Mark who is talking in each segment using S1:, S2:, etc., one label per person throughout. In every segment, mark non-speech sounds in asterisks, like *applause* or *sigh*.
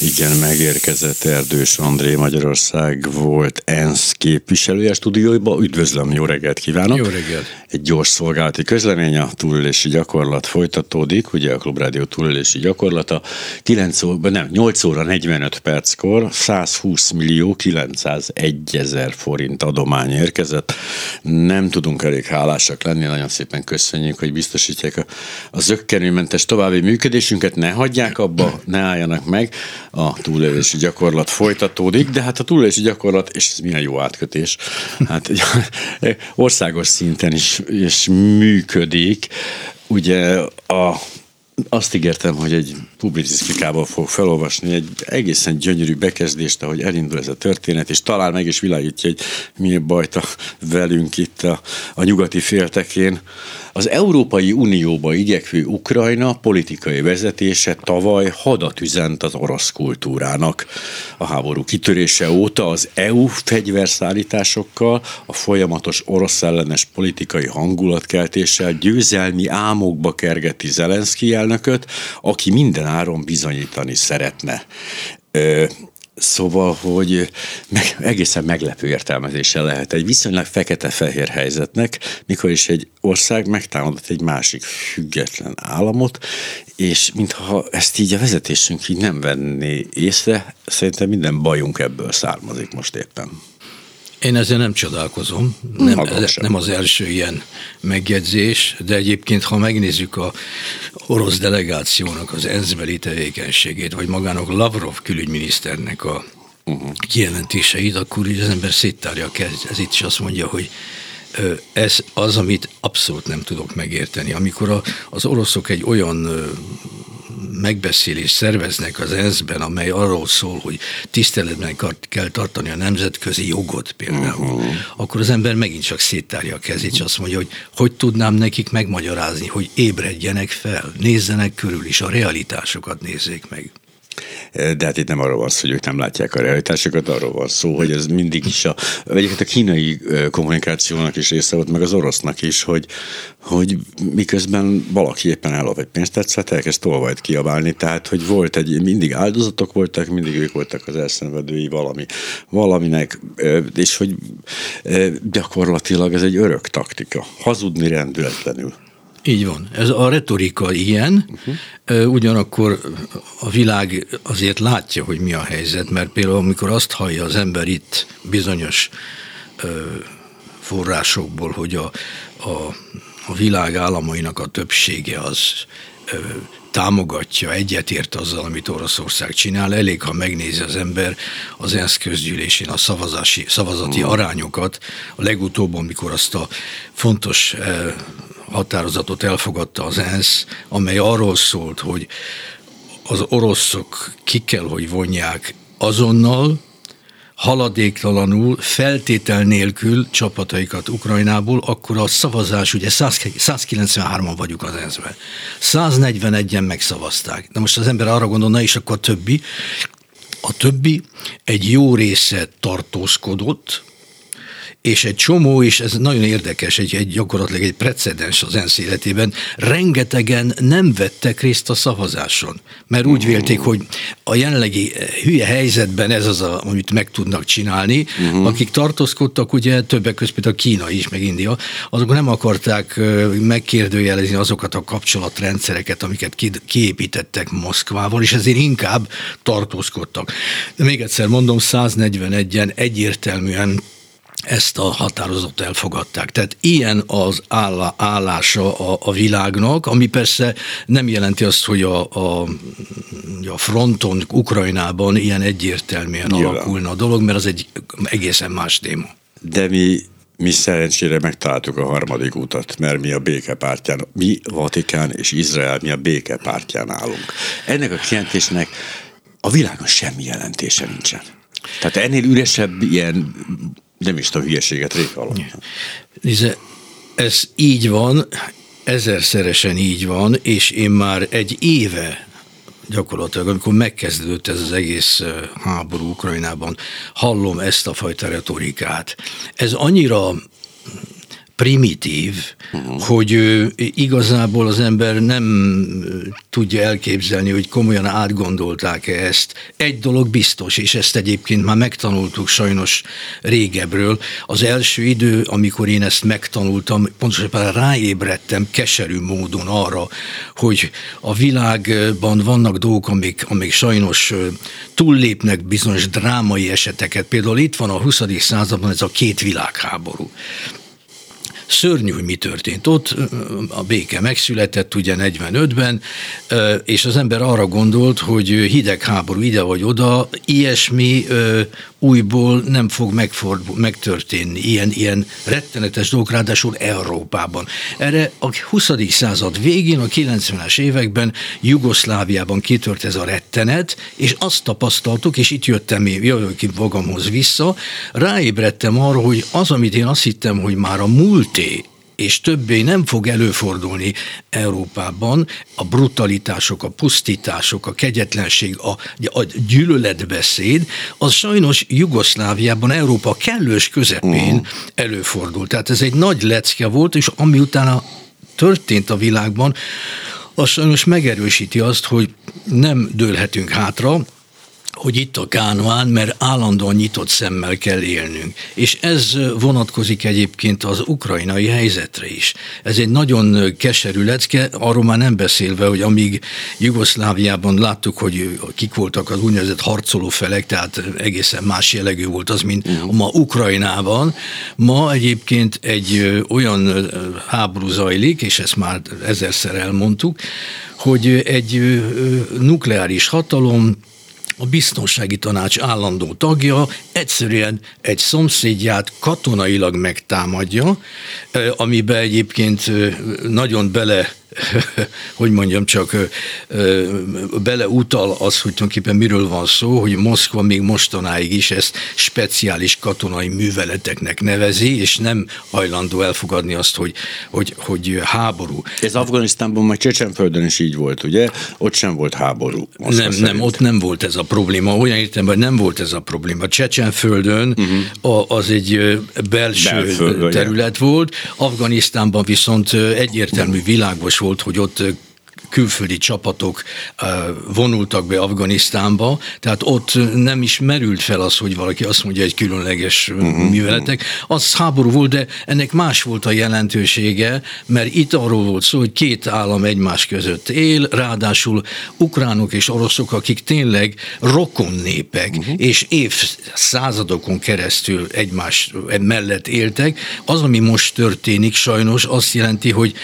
S1: Igen, megérkezett Erdős André Magyarország volt ENSZ képviselője stúdióiba. Üdvözlöm, jó reggelt kívánok!
S2: Jó reggelt!
S1: Egy gyors szolgálati közlemény, a túlélési gyakorlat folytatódik, ugye a Klubrádió túlélési gyakorlata. 9 óra, nem, 8 óra 45 perckor 120 millió 901 ezer forint adomány érkezett. Nem tudunk elég hálásak lenni, nagyon szépen köszönjük, hogy biztosítják a, a zöggenőmentes további működésünket, ne hagyják abba, ne álljanak meg a túlélési gyakorlat folytatódik, de hát a túlélési gyakorlat, és ez milyen jó átkötés, hát *laughs* országos szinten is, is működik. Ugye a azt ígértem, hogy egy publicisztikával fog felolvasni egy egészen gyönyörű bekezdést, ahogy elindul ez a történet, és talán meg is világítja, hogy mi bajta velünk itt a, a nyugati féltekén. Az Európai Unióba igyekvő Ukrajna politikai vezetése tavaly hadat üzent az orosz kultúrának. A háború kitörése óta az EU fegyverszállításokkal, a folyamatos orosz ellenes politikai hangulatkeltéssel győzelmi álmokba kergeti Zelenszky elnököt, aki minden áron bizonyítani szeretne. Szóval, hogy meg, egészen meglepő értelmezése lehet egy viszonylag fekete-fehér helyzetnek, mikor is egy ország megtámadott egy másik független államot, és mintha ezt így a vezetésünk így nem venné észre, szerintem minden bajunk ebből származik most éppen.
S2: Én ezzel nem csodálkozom, nem, nem az első ilyen megjegyzés, de egyébként, ha megnézzük a orosz delegációnak az ENSZ-beli tevékenységét, vagy magának Lavrov külügyminiszternek a uh-huh. kijelentéseit, akkor így az ember széttárja a ez itt is azt mondja, hogy ez az, amit abszolút nem tudok megérteni. Amikor a, az oroszok egy olyan megbeszélést szerveznek az ENSZ-ben, amely arról szól, hogy tiszteletben kell tartani a nemzetközi jogot például, uh-huh. akkor az ember megint csak széttárja a kezét, és azt mondja, hogy hogy tudnám nekik megmagyarázni, hogy ébredjenek fel, nézzenek körül, és a realitásokat nézzék meg.
S1: De hát itt nem arról van szó, hogy ők nem látják a realitásokat, arról van szó, hogy ez mindig is a, egyébként a kínai kommunikációnak is része volt, meg az orosznak is, hogy, hogy miközben valaki éppen ellop egy pénztetszet, elkezd tolvajt kiabálni, tehát hogy volt egy, mindig áldozatok voltak, mindig ők voltak az elszenvedői valami, valaminek, és hogy gyakorlatilag ez egy örök taktika, hazudni rendületlenül.
S2: Így van. Ez a retorika ilyen, uh-huh. ugyanakkor a világ azért látja, hogy mi a helyzet, mert például amikor azt hallja az ember itt bizonyos forrásokból, hogy a, a, a világ államainak a többsége az támogatja, egyetért azzal, amit Oroszország csinál. Elég, ha megnézi az ember az ENSZ közgyűlésén a szavazási, szavazati uh-huh. arányokat. A legutóbb, amikor azt a fontos határozatot elfogadta az ENSZ, amely arról szólt, hogy az oroszok ki kell, hogy vonják azonnal, haladéktalanul, feltétel nélkül csapataikat Ukrajnából, akkor a szavazás, ugye 193-an vagyunk az ENSZ-ben. 141-en megszavazták. De most az ember arra gondolna, és akkor a többi, a többi egy jó része tartózkodott, és egy csomó, és ez nagyon érdekes, egy, egy gyakorlatilag egy precedens az ENSZ életében, rengetegen nem vettek részt a szavazáson, mert úgy vélték, hogy a jelenlegi hülye helyzetben ez az, a, amit meg tudnak csinálni. Uh-huh. Akik tartózkodtak, ugye többek között a Kína is, meg India, azok nem akarták megkérdőjelezni azokat a kapcsolatrendszereket, amiket kiépítettek Moszkvával, és ezért inkább tartózkodtak. De még egyszer mondom, 141-en egyértelműen ezt a határozatot elfogadták. Tehát ilyen az állá, állása a, a világnak, ami persze nem jelenti azt, hogy a, a, a fronton Ukrajnában ilyen egyértelműen Nyilván. alakulna a dolog, mert az egy egészen más téma.
S1: De mi mi szerencsére megtaláltuk a harmadik utat, mert mi a békepártján, mi Vatikán és Izrael, mi a békepártján állunk. Ennek a kijelentésnek a világon semmi jelentése nincsen. Tehát ennél üresebb ilyen nem is a hülyeséget rég hallottam.
S2: Nézze, ez így van, ezerszeresen így van, és én már egy éve gyakorlatilag, amikor megkezdődött ez az egész háború Ukrajnában, hallom ezt a fajta retorikát. Ez annyira primitív, uh-huh. hogy igazából az ember nem tudja elképzelni, hogy komolyan átgondolták-e ezt. Egy dolog biztos, és ezt egyébként már megtanultuk sajnos régebről. Az első idő, amikor én ezt megtanultam, pontosabban ráébredtem keserű módon arra, hogy a világban vannak dolgok, amik, amik sajnos túllépnek bizonyos drámai eseteket. Például itt van a 20. században ez a két világháború. Szörnyű, hogy mi történt ott, a béke megszületett ugye 45-ben, és az ember arra gondolt, hogy hidegháború ide vagy oda, ilyesmi újból nem fog megfordul, megtörténni. Ilyen, ilyen rettenetes dolgok, ráadásul Európában. Erre a 20. század végén, a 90-es években Jugoszláviában kitört ez a rettenet, és azt tapasztaltuk, és itt jöttem én, jövök ki magamhoz vissza, ráébredtem arra, hogy az, amit én azt hittem, hogy már a múlté, és többé nem fog előfordulni Európában a brutalitások, a pusztítások, a kegyetlenség, a, a gyűlöletbeszéd, az sajnos Jugoszláviában, Európa kellős közepén uh-huh. előfordult. Tehát ez egy nagy lecke volt, és ami utána történt a világban, az sajnos megerősíti azt, hogy nem dőlhetünk hátra, hogy itt a Kánván, mert állandóan nyitott szemmel kell élnünk. És ez vonatkozik egyébként az ukrajnai helyzetre is. Ez egy nagyon keserű lecke, arról már nem beszélve, hogy amíg Jugoszláviában láttuk, hogy kik voltak az úgynevezett harcoló felek, tehát egészen más jellegű volt az, mint ma Ukrajnában. Ma egyébként egy olyan háború zajlik, és ezt már ezerszer elmondtuk, hogy egy nukleáris hatalom a biztonsági tanács állandó tagja egyszerűen egy szomszédját katonailag megtámadja, amiben egyébként nagyon bele *laughs* hogy mondjam, csak beleutal az, hogy tulajdonképpen miről van szó, hogy Moszkva még mostanáig is ezt speciális katonai műveleteknek nevezi, és nem hajlandó elfogadni azt, hogy, hogy, hogy háború.
S1: Ez Afganisztánban, meg Csecsenföldön is így volt, ugye? Ott sem volt háború.
S2: Nem, szerint. nem, ott nem volt ez a probléma. Olyan értem, hogy nem volt ez a probléma. Csecsenföldön uh-huh. az egy belső Belföld, terület volt, Afganisztánban viszont egyértelmű világos volt, volt, hogy ott külföldi csapatok vonultak be Afganisztánba, tehát ott nem is merült fel az, hogy valaki azt mondja, egy különleges uh-huh. műveletek. Az háború volt, de ennek más volt a jelentősége, mert itt arról volt szó, hogy két állam egymás között él, ráadásul ukránok és oroszok, akik tényleg rokon népek, uh-huh. és évszázadokon keresztül egymás mellett éltek. Az, ami most történik, sajnos azt jelenti, hogy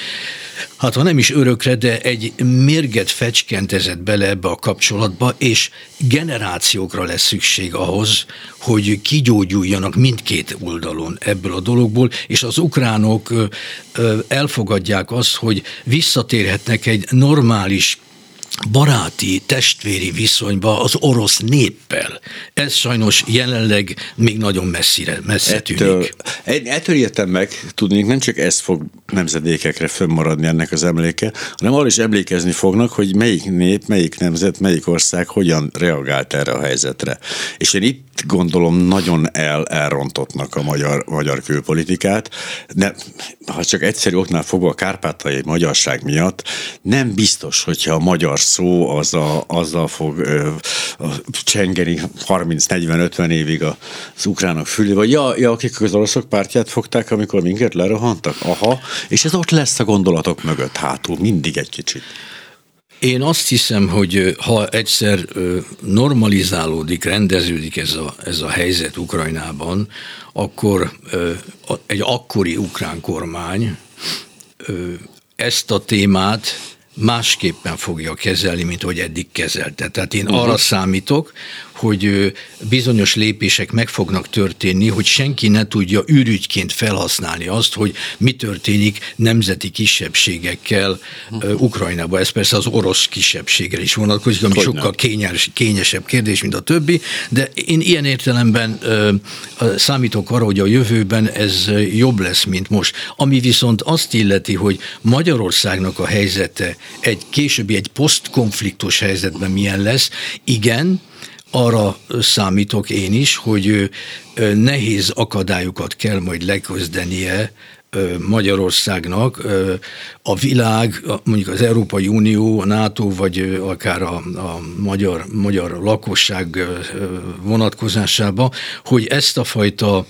S2: hát ha nem is örökre, de egy mérget fecskentezett bele ebbe a kapcsolatba, és generációkra lesz szükség ahhoz, hogy kigyógyuljanak mindkét oldalon ebből a dologból, és az ukránok elfogadják azt, hogy visszatérhetnek egy normális baráti, testvéri viszonyba az orosz néppel. Ez sajnos jelenleg még nagyon messzire, messze ettől,
S1: tűnik. Ettől értem meg, tudnék, nem csak ez fog nemzedékekre fönnmaradni ennek az emléke, hanem arra is emlékezni fognak, hogy melyik nép, melyik nemzet, melyik ország hogyan reagált erre a helyzetre. És én itt gondolom nagyon el, elrontottnak a magyar, magyar külpolitikát. De, ha csak egyszerű oknál fogva a kárpátai magyarság miatt, nem biztos, hogyha a magyar szó az a, azzal fog ö, csengeni 30-40-50 évig az ukránok fülé, vagy ja, ja, akik az oroszok pártját fogták, amikor minket lerohantak, aha, és ez ott lesz a gondolatok mögött hátul, mindig egy kicsit.
S2: Én azt hiszem, hogy ha egyszer normalizálódik, rendeződik ez a, ez a helyzet Ukrajnában, akkor egy akkori ukrán kormány ezt a témát másképpen fogja kezelni, mint hogy eddig kezelte. Tehát én uh-huh. arra számítok, hogy bizonyos lépések meg fognak történni, hogy senki ne tudja ürügyként felhasználni azt, hogy mi történik nemzeti kisebbségekkel Ukrajnában. Ez persze az orosz kisebbségre is vonatkozik, ami hogy sokkal kényes, kényesebb kérdés, mint a többi, de én ilyen értelemben számítok arra, hogy a jövőben ez jobb lesz, mint most. Ami viszont azt illeti, hogy Magyarországnak a helyzete egy későbbi, egy posztkonfliktus helyzetben milyen lesz, igen, arra számítok én is, hogy nehéz akadályokat kell majd leközdenie Magyarországnak a világ, mondjuk az Európai Unió, a NATO, vagy akár a, a magyar, magyar lakosság vonatkozásába, hogy ezt a fajta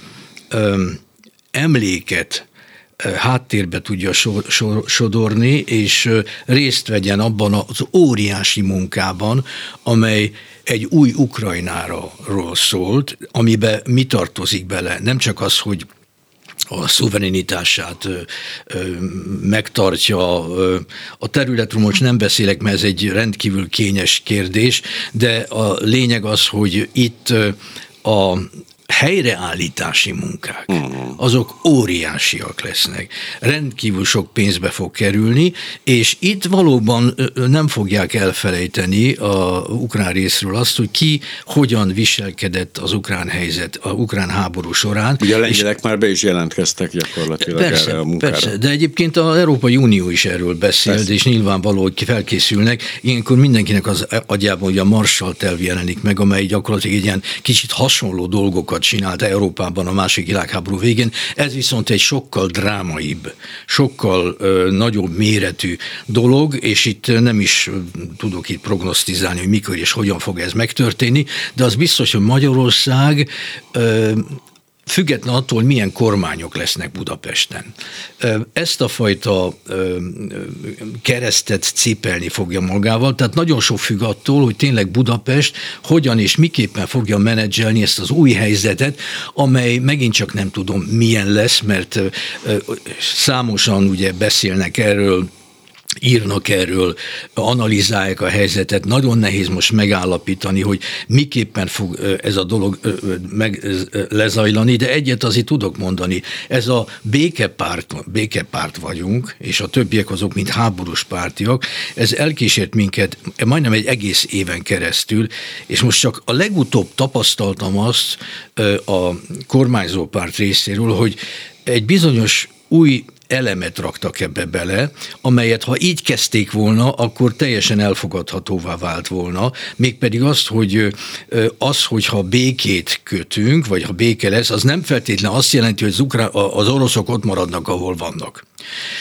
S2: emléket háttérbe tudja sor, sor, sodorni, és részt vegyen abban az óriási munkában, amely egy új Ukrajnáról szólt, amiben mi tartozik bele. Nem csak az, hogy a szuverenitását megtartja. A területről most nem beszélek, mert ez egy rendkívül kényes kérdés, de a lényeg az, hogy itt a helyreállítási munkák, uh-huh. azok óriásiak lesznek. Rendkívül sok pénzbe fog kerülni, és itt valóban nem fogják elfelejteni a ukrán részről azt, hogy ki hogyan viselkedett az ukrán helyzet, a ukrán háború során.
S1: Ugye a lengyelek és már be is jelentkeztek gyakorlatilag
S2: persze,
S1: erre a munkára.
S2: Persze, de egyébként az Európai Unió is erről beszélt, persze. és nyilvánvaló, hogy felkészülnek. Ilyenkor mindenkinek az agyában, hogy a Marshall terv jelenik meg, amely gyakorlatilag egy ilyen kicsit hasonló dolgokat csinált Európában a második világháború végén. Ez viszont egy sokkal drámaibb, sokkal ö, nagyobb méretű dolog, és itt nem is tudok itt prognosztizálni, hogy mikor és hogyan fog ez megtörténni, de az biztos, hogy Magyarország ö, független attól, milyen kormányok lesznek Budapesten. Ezt a fajta keresztet cipelni fogja magával, tehát nagyon sok függ attól, hogy tényleg Budapest hogyan és miképpen fogja menedzselni ezt az új helyzetet, amely megint csak nem tudom milyen lesz, mert számosan ugye beszélnek erről, írnak erről, analizálják a helyzetet. Nagyon nehéz most megállapítani, hogy miképpen fog ez a dolog meg lezajlani, de egyet azért tudok mondani. Ez a békepárt, békepárt vagyunk, és a többiek azok, mint háborús pártiak, ez elkísért minket majdnem egy egész éven keresztül, és most csak a legutóbb tapasztaltam azt a kormányzó párt részéről, hogy egy bizonyos új elemet raktak ebbe bele, amelyet ha így kezdték volna, akkor teljesen elfogadhatóvá vált volna, mégpedig azt, hogy az, hogyha békét kötünk, vagy ha béke lesz, az nem feltétlenül azt jelenti, hogy az, ukrán, az oroszok ott maradnak, ahol vannak.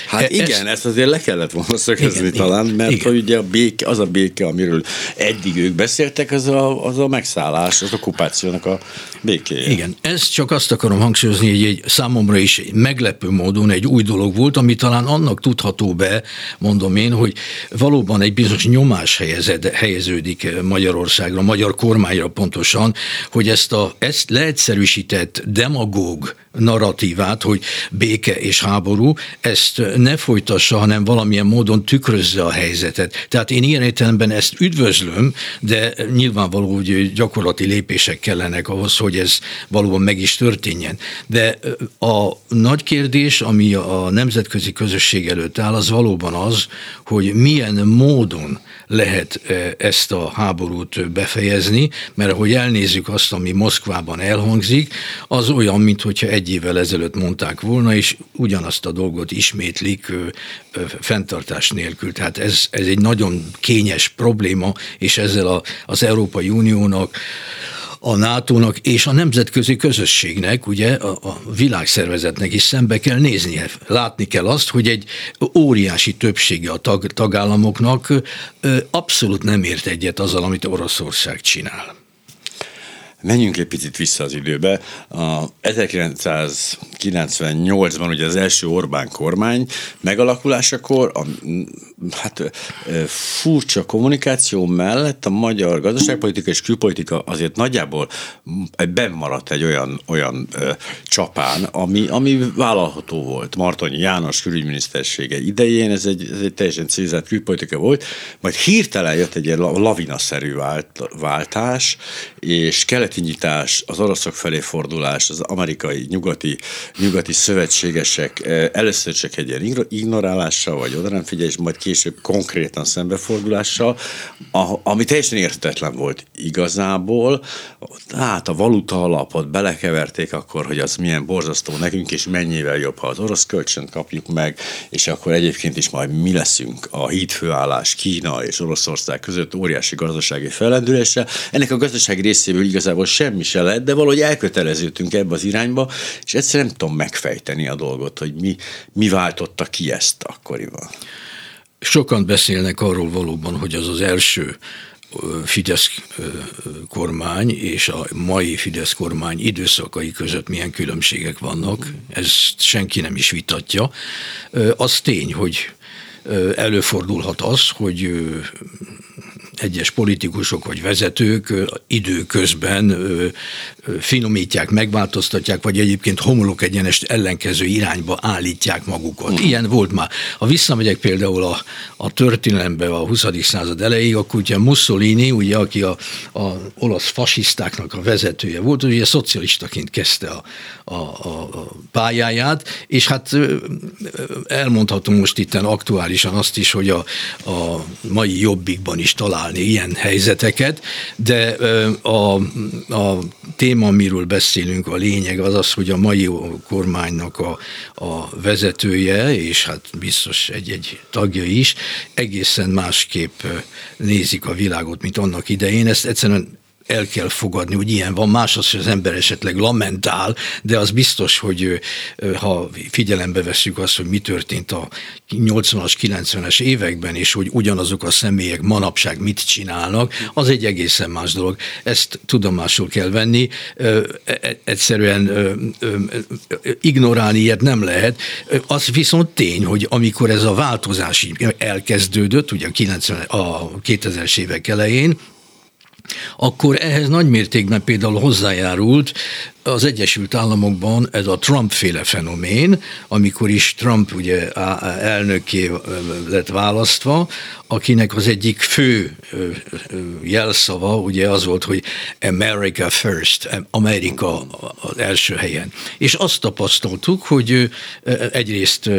S1: Hát e, igen, ezt azért le kellett volna szögezni igen, talán, mert igen. ugye a béke, az a béke, amiről eddig ők beszéltek, az a, az a megszállás, az okupációnak a békéje.
S2: Igen, ezt csak azt akarom hangsúlyozni, hogy egy számomra is meglepő módon egy új dolog volt, ami talán annak tudható be, mondom én, hogy valóban egy bizonyos nyomás helyezed, helyeződik Magyarországra, magyar kormányra pontosan, hogy ezt a ezt leegyszerűsített demagóg narratívát, hogy béke és háború, ezt ne folytassa, hanem valamilyen módon tükrözze a helyzetet. Tehát én ilyen értelemben ezt üdvözlöm, de nyilvánvaló, hogy gyakorlati lépések kellenek ahhoz, hogy ez valóban meg is történjen. De a nagy kérdés, ami a nemzetközi közösség előtt áll, az valóban az, hogy milyen módon lehet ezt a háborút befejezni, mert ahogy elnézzük azt, ami Moszkvában elhangzik, az olyan, mintha egy évvel ezelőtt mondták volna, és ugyanazt a dolgot ismétlik fenntartás nélkül. Tehát ez, ez egy nagyon kényes probléma, és ezzel a, az Európai Uniónak a NATO-nak és a nemzetközi közösségnek, ugye a, a világszervezetnek is szembe kell néznie. Látni kell azt, hogy egy óriási többsége a tag, tagállamoknak abszolút nem ért egyet azzal, amit Oroszország csinál.
S1: Menjünk egy picit vissza az időbe. A 1998-ban ugye az első Orbán kormány megalakulásakor a, hát furcsa kommunikáció mellett a magyar gazdaságpolitika és külpolitika azért nagyjából bennmaradt egy olyan, olyan ö, csapán, ami, ami vállalható volt. Martonyi János külügyminisztersége idején ez egy, ez egy teljesen civilizált külpolitika volt, majd hirtelen jött egy ilyen lavinaszerű vált, váltás, és kelet keleti nyitás, az oroszok felé fordulás, az amerikai, nyugati, nyugati szövetségesek először csak egy ilyen ignorálással, vagy oda nem figyelj, és majd később konkrétan szembefordulással, ami teljesen értetlen volt igazából. Hát a valuta alapot belekeverték akkor, hogy az milyen borzasztó nekünk, és mennyivel jobb, ha az orosz kölcsönt kapjuk meg, és akkor egyébként is majd mi leszünk a hídfőállás Kína és Oroszország között óriási gazdasági fellendülése. Ennek a gazdasági részéből igazából semmi se lett, de valahogy elköteleződtünk ebbe az irányba, és egyszerűen nem tudom megfejteni a dolgot, hogy mi, mi váltotta ki ezt akkoriban.
S2: Sokan beszélnek arról valóban, hogy az az első Fidesz kormány és a mai Fidesz kormány időszakai között milyen különbségek vannak, ezt senki nem is vitatja. Az tény, hogy előfordulhat az, hogy egyes politikusok vagy vezetők időközben finomítják, megváltoztatják, vagy egyébként homolok egyenest ellenkező irányba állítják magukat. Mm. Ilyen volt már. Ha visszamegyek például a, a történelembe a 20. század elejéig, akkor ugye Mussolini, ugye, aki a, a olasz fasisztáknak a vezetője volt, ugye szocialistaként kezdte a, a, a, a pályáját, és hát elmondhatom most itt aktuálisan azt is, hogy a, a mai jobbikban is találni ilyen helyzeteket, de a, a téma, amiről beszélünk, a lényeg az az, hogy a mai kormánynak a, a vezetője, és hát biztos egy-egy tagja is, egészen másképp nézik a világot, mint annak idején. Ezt egyszerűen el kell fogadni, hogy ilyen van. Más az, hogy az ember esetleg lamentál, de az biztos, hogy ha figyelembe veszük azt, hogy mi történt a 80-as, 90-es években, és hogy ugyanazok a személyek manapság mit csinálnak, az egy egészen más dolog. Ezt tudomásul kell venni. E, e, egyszerűen ignorálni ilyet nem lehet. Az viszont tény, hogy amikor ez a változás elkezdődött, ugye a, 90, a 2000-es évek elején, akkor ehhez nagy mértékben például hozzájárult az Egyesült Államokban ez a Trump-féle fenomén, amikor is Trump ugye elnöké lett választva, akinek az egyik fő jelszava ugye az volt, hogy America first, Amerika az első helyen. És azt tapasztaltuk, hogy egyrészt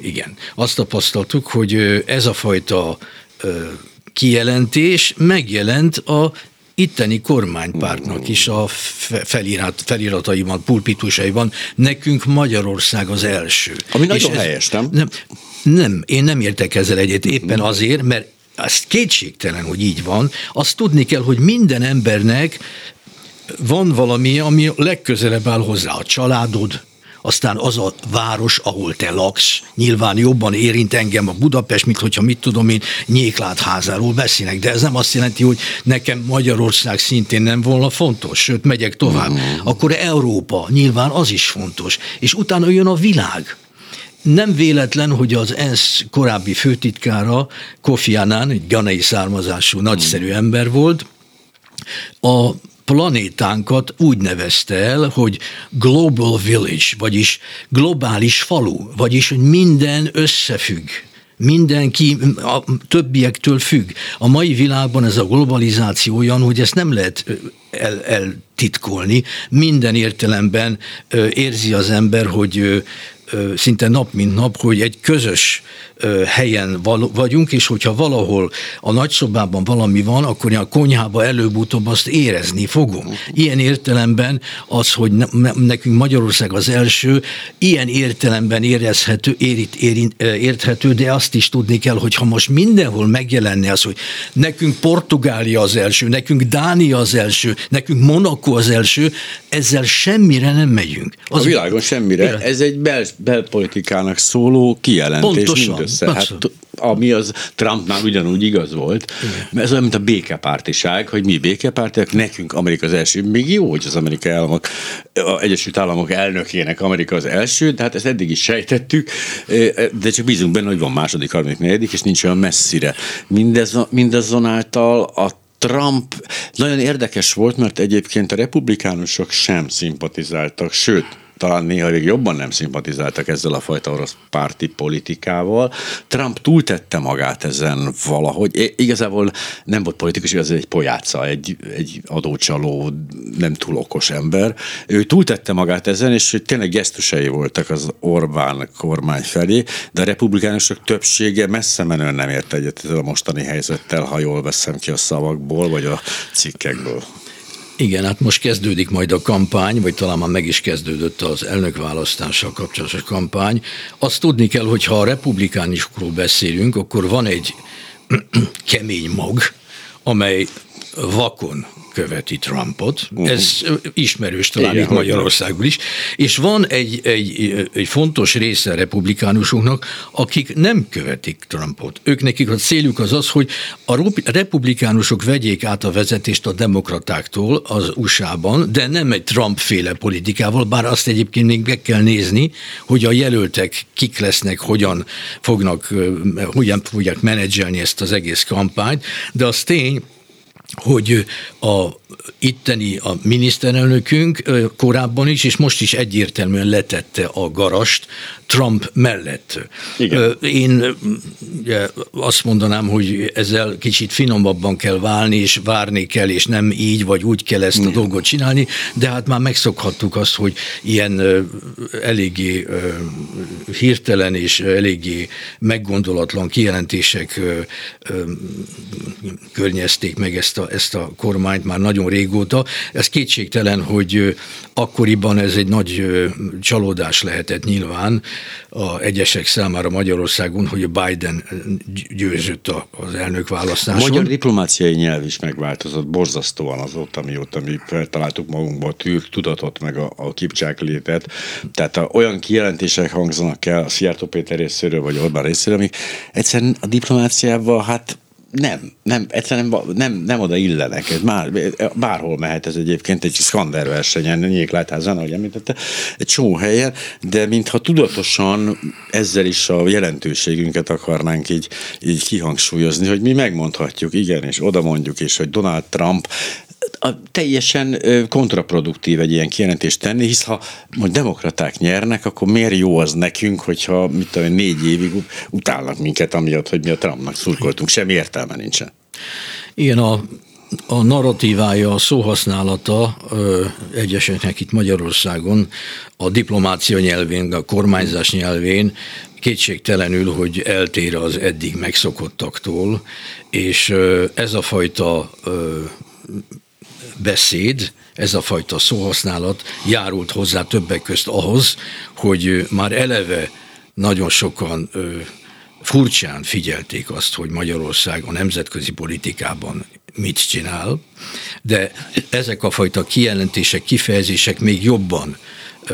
S2: igen, azt tapasztaltuk, hogy ez a fajta kijelentés megjelent a itteni kormánypártnak is a felirat, felirataiban, pulpitusaiban. Nekünk Magyarország az első.
S1: Ami És nagyon ez, helyes, nem?
S2: nem? Nem, én nem értek ezzel egyet éppen azért, mert az kétségtelen, hogy így van. Azt tudni kell, hogy minden embernek van valami, ami legközelebb áll hozzá. A családod, aztán az a város, ahol te laksz, nyilván jobban érint engem a Budapest, mint hogyha mit tudom én, Nyéklátházáról beszélnek, de ez nem azt jelenti, hogy nekem Magyarország szintén nem volna fontos, sőt, megyek tovább. Mm. Akkor Európa, nyilván az is fontos. És utána jön a világ. Nem véletlen, hogy az ENSZ korábbi főtitkára, Kofi Annan, egy ganai származású nagyszerű ember volt, a planétánkat úgy nevezte el, hogy Global Village, vagyis globális falu, vagyis hogy minden összefügg mindenki a többiektől függ. A mai világban ez a globalizáció olyan, hogy ezt nem lehet el, eltitkolni. Minden értelemben érzi az ember, hogy szinte nap mint nap, hogy egy közös helyen vagyunk, és hogyha valahol a nagyszobában valami van, akkor a konyhába előbb-utóbb azt érezni fogom. Ilyen értelemben az, hogy nekünk Magyarország az első, ilyen értelemben érezhető, érít, érint, érthető, de azt is tudni kell, hogy ha most mindenhol megjelenne az, hogy nekünk Portugália az első, nekünk Dánia az első, nekünk Monaco az első, ezzel semmire nem megyünk.
S1: Az a világon semmire. Ez egy bel, belpolitikának szóló kijelentés Pontosan. Mindössze. Hát, ami az Trumpnál ugyanúgy igaz volt, Igen. ez olyan, mint a békepártiság, hogy mi békepártiak, nekünk Amerika az első. Még jó, hogy az amerikai államok, az Egyesült Államok elnökének Amerika az első, de hát ezt eddig is sejtettük, de csak bízunk benne, hogy van második, harmadik, negyedik, és nincs olyan messzire. Mindez, mindazonáltal a Trump nagyon érdekes volt, mert egyébként a republikánusok sem szimpatizáltak, sőt, talán néha még jobban nem szimpatizáltak ezzel a fajta orosz párti politikával. Trump túltette magát ezen valahogy. Igazából nem volt politikus, ez egy pojáca, egy, egy adócsaló, nem túl okos ember. Ő túltette magát ezen, és tényleg gesztusai voltak az Orbán kormány felé, de a republikánusok többsége messze menően nem ért egyet ezzel a mostani helyzettel, ha jól veszem ki a szavakból, vagy a cikkekből.
S2: Igen, hát most kezdődik majd a kampány, vagy talán már meg is kezdődött az elnökválasztással kapcsolatos kampány. Azt tudni kell, hogy ha a republikánusokról beszélünk, akkor van egy *clears throat* kemény mag, amely vakon követi Trumpot. Uh-huh. Ez ismerős talán Igen, itt Magyarországban is. És van egy, egy, egy fontos része a republikánusoknak, akik nem követik Trumpot. Ők nekik a céljuk az az, hogy a republikánusok vegyék át a vezetést a demokratáktól az USA-ban, de nem egy Trump-féle politikával, bár azt egyébként még meg kell nézni, hogy a jelöltek kik lesznek, hogyan fognak, hogyan fogják menedzselni ezt az egész kampányt, de az tény, hogy a itteni a miniszterelnökünk korábban is, és most is egyértelműen letette a garast Trump mellett. Igen. Én azt mondanám, hogy ezzel kicsit finomabban kell válni, és várni kell, és nem így vagy úgy kell ezt a dolgot csinálni, de hát már megszokhattuk azt, hogy ilyen eléggé hirtelen és eléggé meggondolatlan kijelentések környezték meg ezt a, ezt a kormányt már nagyon régóta. Ez kétségtelen, hogy akkoriban ez egy nagy csalódás lehetett nyilván, a egyesek számára Magyarországon, hogy Biden győzött az elnök választáson.
S1: Magyar diplomáciai nyelv is megváltozott borzasztóan azóta, mióta mi feltaláltuk magunkba a tudatot, meg a, a kipcsák létet. Tehát a, olyan kijelentések hangzanak el a Szijjártó Péter részéről, vagy Orbán részéről, amik egyszerűen a diplomáciával hát nem, nem, egyszerűen nem, nem, nem oda illenek. Ez már, bárhol mehet ez egyébként egy Skander versenyen, Nyéklátázán, ahogy említette, egy csomó helyen, de mintha tudatosan ezzel is a jelentőségünket akarnánk így, így kihangsúlyozni, hogy mi megmondhatjuk, igen, és oda mondjuk, és hogy Donald Trump a, teljesen kontraproduktív egy ilyen kijelentést tenni, hisz ha most demokraták nyernek, akkor miért jó az nekünk, hogyha mit tudom, négy évig utálnak minket, amiatt, hogy mi a Trumpnak szurkoltunk, semmi értelme nincsen.
S2: Igen, a a narratívája, a szóhasználata ö, egyeseknek itt Magyarországon a diplomácia nyelvén, a kormányzás nyelvén kétségtelenül, hogy eltér az eddig megszokottaktól, és ö, ez a fajta ö, beszéd, ez a fajta szóhasználat járult hozzá többek közt ahhoz, hogy már eleve nagyon sokan furcsán figyelték azt, hogy Magyarország a nemzetközi politikában mit csinál, de ezek a fajta kijelentések, kifejezések még jobban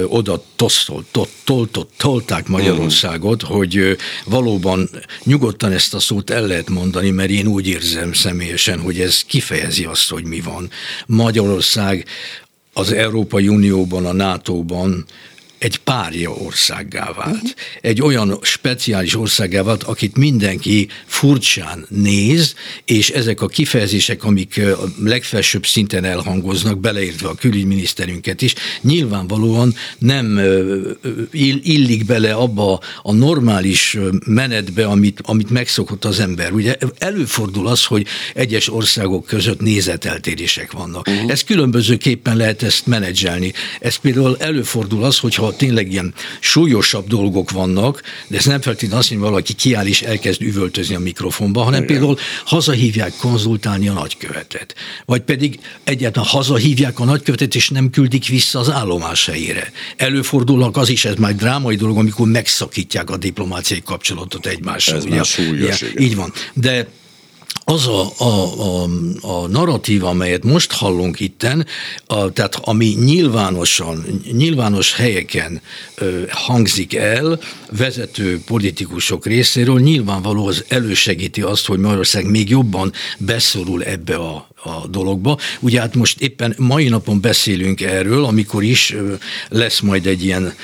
S2: oda tosztolt, toltott, tolták Magyarországot, uh-huh. hogy valóban nyugodtan ezt a szót el lehet mondani, mert én úgy érzem személyesen, hogy ez kifejezi azt, hogy mi van. Magyarország az Európai Unióban, a NATO-ban egy párja országgá vált. Egy olyan speciális országgá vált, akit mindenki furcsán néz, és ezek a kifejezések, amik a legfelsőbb szinten elhangoznak, beleértve a külügyminiszterünket is, nyilvánvalóan nem illik bele abba a normális menetbe, amit, amit megszokott az ember. Ugye előfordul az, hogy egyes országok között nézeteltérések vannak. Uh-huh. Ez különbözőképpen lehet ezt menedzselni. Ez például előfordul az, hogyha tényleg ilyen súlyosabb dolgok vannak, de ez nem feltétlenül azt mondja, valaki kiáll és elkezd üvöltözni a mikrofonba, hanem Igen. például hazahívják konzultálni a nagykövetet. Vagy pedig egyáltalán hazahívják a nagykövetet, és nem küldik vissza az állomás helyére. Előfordulnak az is, ez már drámai dolog, amikor megszakítják a diplomáciai kapcsolatot egymással.
S1: Ez ugye? már súlyos,
S2: igen. Így van. De az a, a, a, a narratíva, amelyet most hallunk itten, a, tehát ami nyilvánosan, nyilvános helyeken ö, hangzik el, vezető politikusok részéről, nyilvánvaló az elősegíti azt, hogy Magyarország még jobban beszorul ebbe a, a dologba. Ugye hát most éppen mai napon beszélünk erről, amikor is lesz majd egy ilyen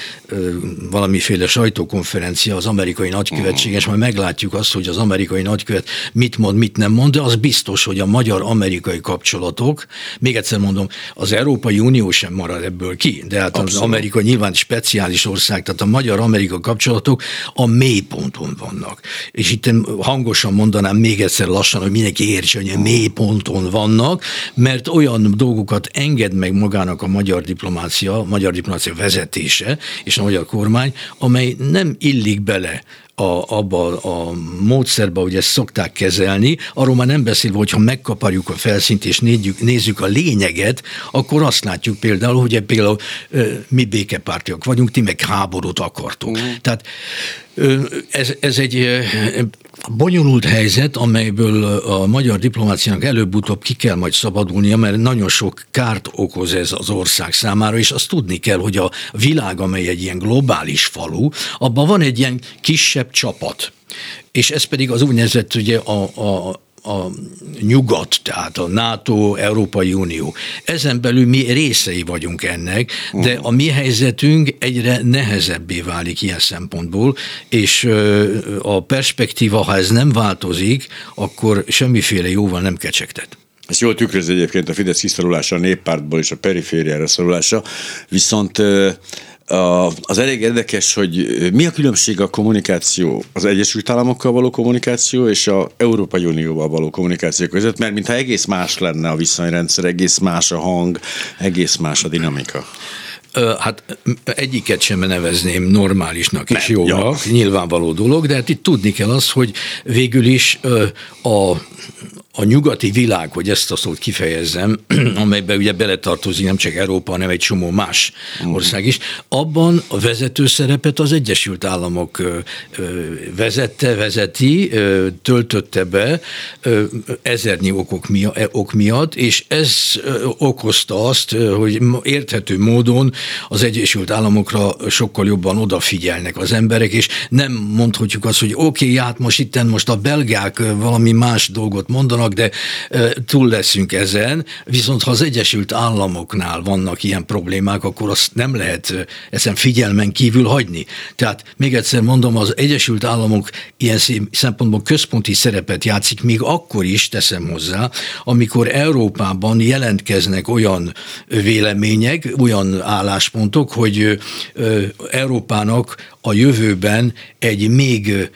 S2: valamiféle sajtókonferencia az amerikai nagykövetség, és majd meglátjuk azt, hogy az amerikai nagykövet mit mond, mit nem mond, de az biztos, hogy a magyar-amerikai kapcsolatok, még egyszer mondom, az Európai Unió sem marad ebből ki, de hát Abszolút. az Amerika nyilván speciális ország, tehát a magyar-amerika kapcsolatok a mélyponton vannak. És itt hangosan mondanám még egyszer lassan, hogy mindenki értse, hogy a mélyponton vannak, mert olyan dolgokat enged meg magának a magyar diplomácia, a magyar diplomácia vezetése és a magyar kormány, amely nem illik bele a, abba a módszerbe, hogy ezt szokták kezelni, arról már nem beszélve, hogy ha megkaparjuk a felszínt és nézzük, nézzük a lényeget, akkor azt látjuk például, hogy például mi békepártiak vagyunk, ti meg háborút akartok. Uh-huh. Tehát ez, ez egy bonyolult helyzet, amelyből a magyar diplomáciának előbb-utóbb ki kell majd szabadulnia, mert nagyon sok kárt okoz ez az ország számára, és azt tudni kell, hogy a világ, amely egy ilyen globális falu, abban van egy ilyen kisebb csapat. És ez pedig az úgynevezett ugye a, a a nyugat, tehát a NATO, Európai Unió. Ezen belül mi részei vagyunk ennek, de a mi helyzetünk egyre nehezebbé válik ilyen szempontból, és a perspektíva, ha ez nem változik, akkor semmiféle jóval nem kecsegtet.
S1: Ez jól tükrözi egyébként a Fidesz kiszorulása a néppártból és a perifériára szorulása, viszont az elég érdekes, hogy mi a különbség a kommunikáció, az Egyesült Államokkal való kommunikáció és a Európai Unióval való kommunikáció között, mert mintha egész más lenne a viszonyrendszer, egész más a hang, egész más a dinamika.
S2: Hát egyiket sem nevezném normálisnak és jónak, ja. nyilvánvaló dolog, de hát itt tudni kell az, hogy végül is a a nyugati világ, hogy ezt a szót kifejezzem, *clears throat* amelyben ugye beletartozik nem csak Európa, hanem egy csomó más mhm. ország is, abban a vezető szerepet az Egyesült Államok vezette, vezeti, töltötte be ezernyi okok e, ok miatt, és ez okozta azt, hogy érthető módon az Egyesült Államokra sokkal jobban odafigyelnek az emberek, és nem mondhatjuk azt, hogy oké, okay, hát most itten most a belgák valami más dolgot mondanak, vannak, de túl leszünk ezen, viszont ha az Egyesült Államoknál vannak ilyen problémák, akkor azt nem lehet ezen figyelmen kívül hagyni. Tehát még egyszer mondom, az Egyesült Államok ilyen szempontból központi szerepet játszik, még akkor is teszem hozzá, amikor Európában jelentkeznek olyan vélemények, olyan álláspontok, hogy Európának a jövőben egy még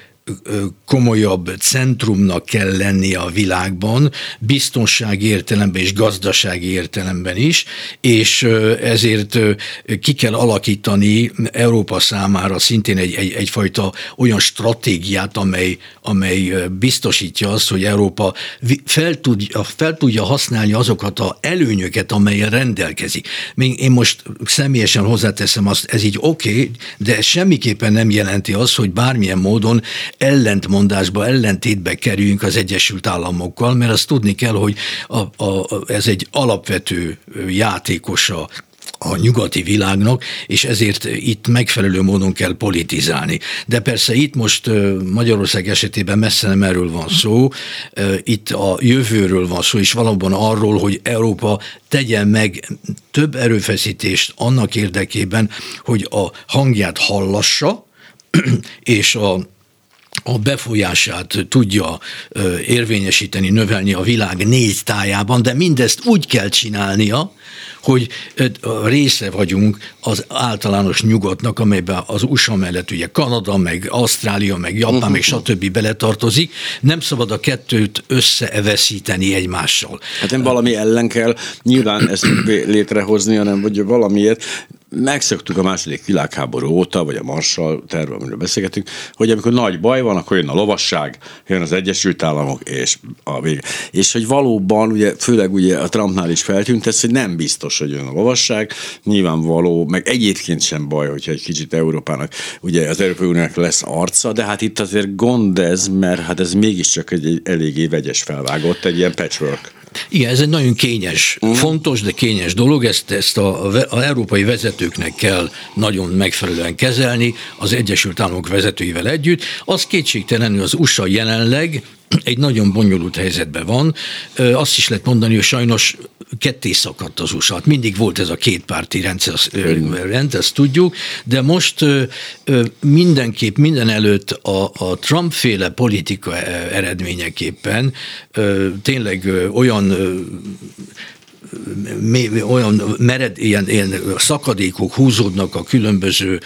S2: komolyabb centrumnak kell lennie a világban, biztonsági értelemben és gazdasági értelemben is, és ezért ki kell alakítani Európa számára szintén egy, egy, egyfajta olyan stratégiát, amely, amely biztosítja azt, hogy Európa fel tudja, fel tudja használni azokat a előnyöket, amelyen rendelkezik. Még én most személyesen hozzáteszem azt, ez így oké, okay, de ez semmiképpen nem jelenti azt, hogy bármilyen módon ellentmondásba, ellentétbe kerüljünk az Egyesült Államokkal, mert azt tudni kell, hogy a, a, ez egy alapvető játékosa a nyugati világnak, és ezért itt megfelelő módon kell politizálni. De persze itt most Magyarország esetében messze nem erről van szó, itt a jövőről van szó, és valóban arról, hogy Európa tegyen meg több erőfeszítést annak érdekében, hogy a hangját hallassa, *clears throat* és a a befolyását tudja érvényesíteni, növelni a világ négy tájában, de mindezt úgy kell csinálnia, hogy része vagyunk az általános nyugatnak, amelyben az USA mellett ugye Kanada, meg Ausztrália, meg Japán, uh-huh. meg stb. beletartozik. Nem szabad a kettőt összeeveszíteni egymással.
S1: Hát nem valami ellen kell nyilván ezt *clears throat* létrehozni, hanem hogy valamiért megszoktuk a második világháború óta, vagy a Marshall tervről, amiről beszélgetünk, hogy amikor nagy baj van, akkor jön a lovasság, jön az Egyesült Államok, és a vége. És hogy valóban, ugye, főleg ugye a Trumpnál is feltűnt ez, hogy nem biztos, hogy jön a lovasság, nyilvánvaló, meg egyébként sem baj, hogyha egy kicsit Európának, ugye az Európai Uniónak lesz arca, de hát itt azért gond ez, mert hát ez mégiscsak egy, egy eléggé vegyes felvágott, egy ilyen patchwork.
S2: Igen, ez egy nagyon kényes, uh-huh. fontos, de kényes dolog, ezt, ezt a, a, a európai vezetőknek kell nagyon megfelelően kezelni, az Egyesült Államok vezetőivel együtt. Az kétségtelenül az USA jelenleg egy nagyon bonyolult helyzetben van. Azt is lehet mondani, hogy sajnos ketté szakadt az USA. Hát mindig volt ez a kétpárti rendszer, rend, ezt tudjuk, de most mindenképp minden előtt a, a Trump-féle politika eredményeképpen tényleg olyan olyan mered, ilyen, ilyen szakadékok húzódnak a különböző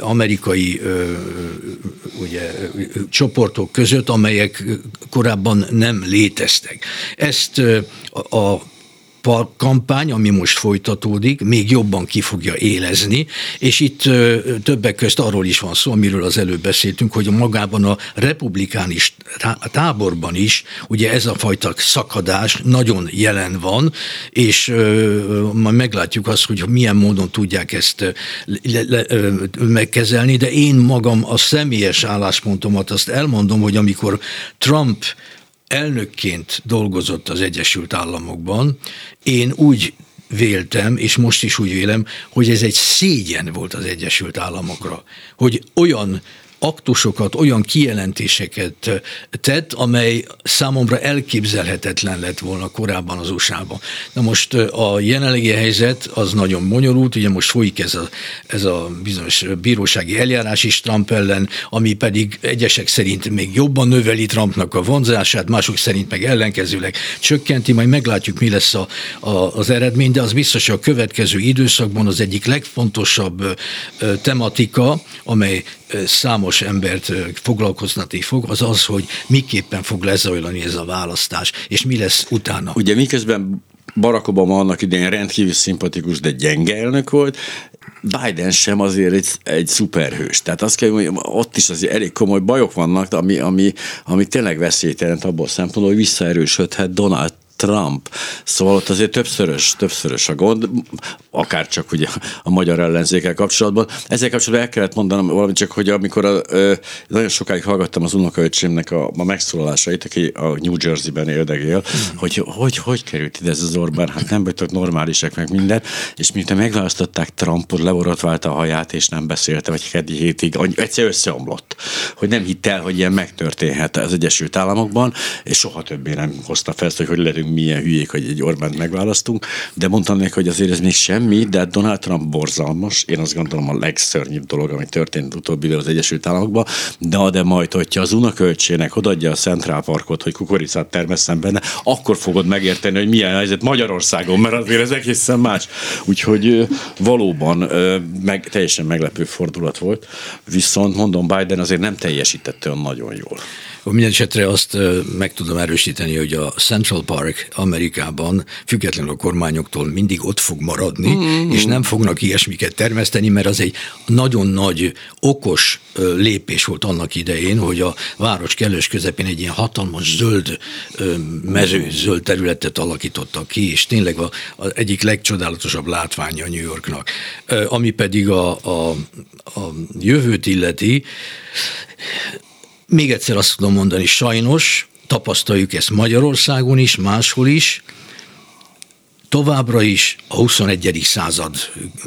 S2: amerikai ugye, csoportok között, amelyek korábban nem léteztek. Ezt a kampány, ami most folytatódik, még jobban ki fogja élezni, és itt többek közt arról is van szó, amiről az előbb beszéltünk, hogy magában a republikánus táborban is ugye ez a fajta szakadás nagyon jelen van, és majd meglátjuk azt, hogy milyen módon tudják ezt le, le, megkezelni, de én magam a személyes álláspontomat azt elmondom, hogy amikor Trump elnökként dolgozott az Egyesült Államokban, én úgy véltem, és most is úgy vélem, hogy ez egy szégyen volt az Egyesült Államokra, hogy olyan aktusokat, olyan kijelentéseket tett, amely számomra elképzelhetetlen lett volna korábban az USA-ban. Na most a jelenlegi helyzet az nagyon bonyolult, ugye most folyik ez a, ez a bizonyos bírósági eljárás is Trump ellen, ami pedig egyesek szerint még jobban növeli Trumpnak a vonzását, mások szerint meg ellenkezőleg csökkenti, majd meglátjuk, mi lesz a, a, az eredmény, de az biztos, hogy a következő időszakban az egyik legfontosabb tematika, amely számos embert foglalkoztatni fog, az az, hogy miképpen fog lezajlani ez a választás, és mi lesz utána.
S1: Ugye miközben Barack Obama annak idején rendkívül szimpatikus, de gyenge elnök volt, Biden sem azért egy, egy szuperhős. Tehát azt kell, hogy ott is azért elég komoly bajok vannak, ami, ami, ami tényleg veszélyt jelent abból szempontból, hogy visszaerősödhet Donald Trump. Szóval ott azért többszörös, többszörös a gond, akár csak ugye a magyar ellenzékkel kapcsolatban. Ezzel kapcsolatban el kellett mondanom valamit csak, hogy amikor a, ö, nagyon sokáig hallgattam az unokaöcsémnek a, a megszólalásait, aki a New Jersey-ben éldegél, mm. hogy, hogy hogy került ide ez az Orbán, hát nem vagytok normálisak meg minden, és miután megválasztották Trumpot, leborotválta a haját, és nem beszélte, vagy keddi hétig, egyszer összeomlott, hogy nem hitt el, hogy ilyen megtörténhet az Egyesült Államokban, és soha többé nem hozta fel, hogy hogy lehetünk milyen hülyék, hogy egy Orbánt megválasztunk, de mondtam neki, hogy azért ez még semmi, de Donald Trump borzalmas, én azt gondolom a legszörnyűbb dolog, ami történt utóbbi az Egyesült Államokban, de de majd, hogyha az unakölcsének odaadja a Central Parkot, hogy kukoricát termesszen benne, akkor fogod megérteni, hogy milyen helyzet Magyarországon, mert azért ez egészen más. Úgyhogy valóban meg, teljesen meglepő fordulat volt, viszont mondom, Biden azért nem teljesítette olyan nagyon jól.
S2: Minden esetre azt meg tudom erősíteni, hogy a Central Park Amerikában függetlenül a kormányoktól mindig ott fog maradni, mm-hmm. és nem fognak ilyesmiket termeszteni, mert az egy nagyon nagy, okos lépés volt annak idején, hogy a város kellős közepén egy ilyen hatalmas zöld mező, zöld területet alakítottak ki, és tényleg a, a egyik legcsodálatosabb látványa New Yorknak. Ami pedig a, a, a jövőt illeti, még egyszer azt tudom mondani, sajnos tapasztaljuk ezt Magyarországon is, máshol is, továbbra is a 21. század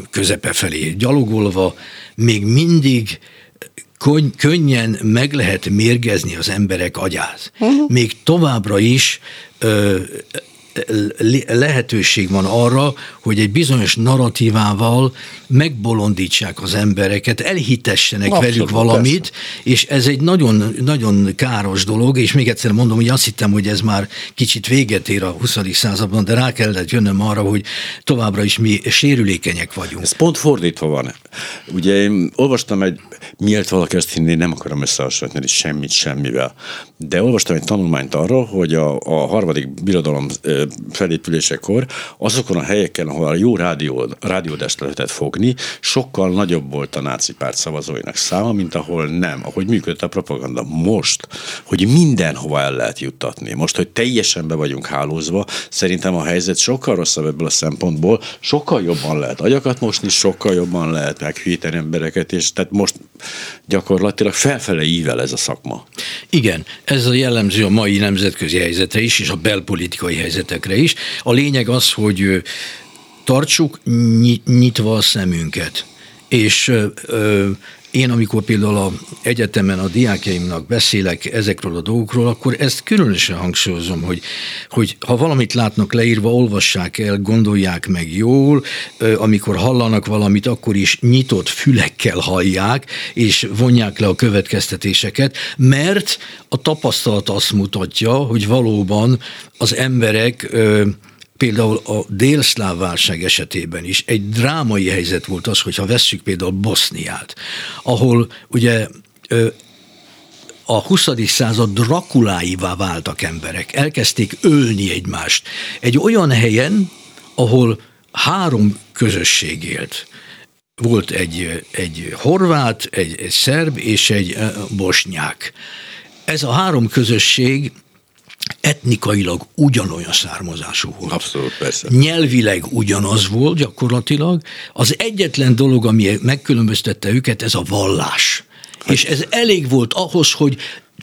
S2: közepe felé gyalogolva még mindig könnyen meg lehet mérgezni az emberek agyát. Uh-huh. Még továbbra is ö, lehetőség van arra, hogy egy bizonyos narratívával megbolondítsák az embereket, elhitessenek Abszolút, velük valamit, persze. és ez egy nagyon, nagyon káros dolog, és még egyszer mondom, hogy azt hittem, hogy ez már kicsit véget ér a 20. században, de rá kellett jönnöm arra, hogy továbbra is mi sérülékenyek vagyunk.
S1: Ez pont fordítva van. Ugye én olvastam egy, miért valaki ezt hinni, nem akarom összehasonlítani semmit semmivel, de olvastam egy tanulmányt arról, hogy a, a harmadik birodalom felépülésekor azokon a helyeken, ahol a jó rádió, rádiódást lehetett fogni, sokkal nagyobb volt a náci párt szavazóinak száma, mint ahol nem, ahogy működött a propaganda. Most, hogy mindenhova el lehet juttatni, most, hogy teljesen be vagyunk hálózva, szerintem a helyzet sokkal rosszabb ebből a szempontból, sokkal jobban lehet agyakat mosni, sokkal jobban lehet meghűíteni embereket, és tehát most gyakorlatilag felfele ível ez a szakma.
S2: Igen, ez a jellemző a mai nemzetközi helyzetre is, és a belpolitikai helyzetekre is. A lényeg az, hogy tartsuk nyitva a szemünket, és én amikor például a egyetemen a diákjaimnak beszélek ezekről a dolgokról, akkor ezt különösen hangsúlyozom, hogy, hogy ha valamit látnak leírva, olvassák el, gondolják meg jól, amikor hallanak valamit, akkor is nyitott fülekkel hallják, és vonják le a következtetéseket, mert a tapasztalat azt mutatja, hogy valóban az emberek például a délszláv válság esetében is egy drámai helyzet volt az, hogyha vesszük például Boszniát, ahol ugye a 20. század drakuláivá váltak emberek, elkezdték ölni egymást. Egy olyan helyen, ahol három közösség élt. Volt egy, egy horvát, egy, egy szerb és egy bosnyák. Ez a három közösség etnikailag ugyanolyan származású volt.
S1: Abszolút, persze.
S2: Nyelvileg ugyanaz volt gyakorlatilag. Az egyetlen dolog, ami megkülönböztette őket, ez a vallás. Hát. És ez elég volt ahhoz, hogy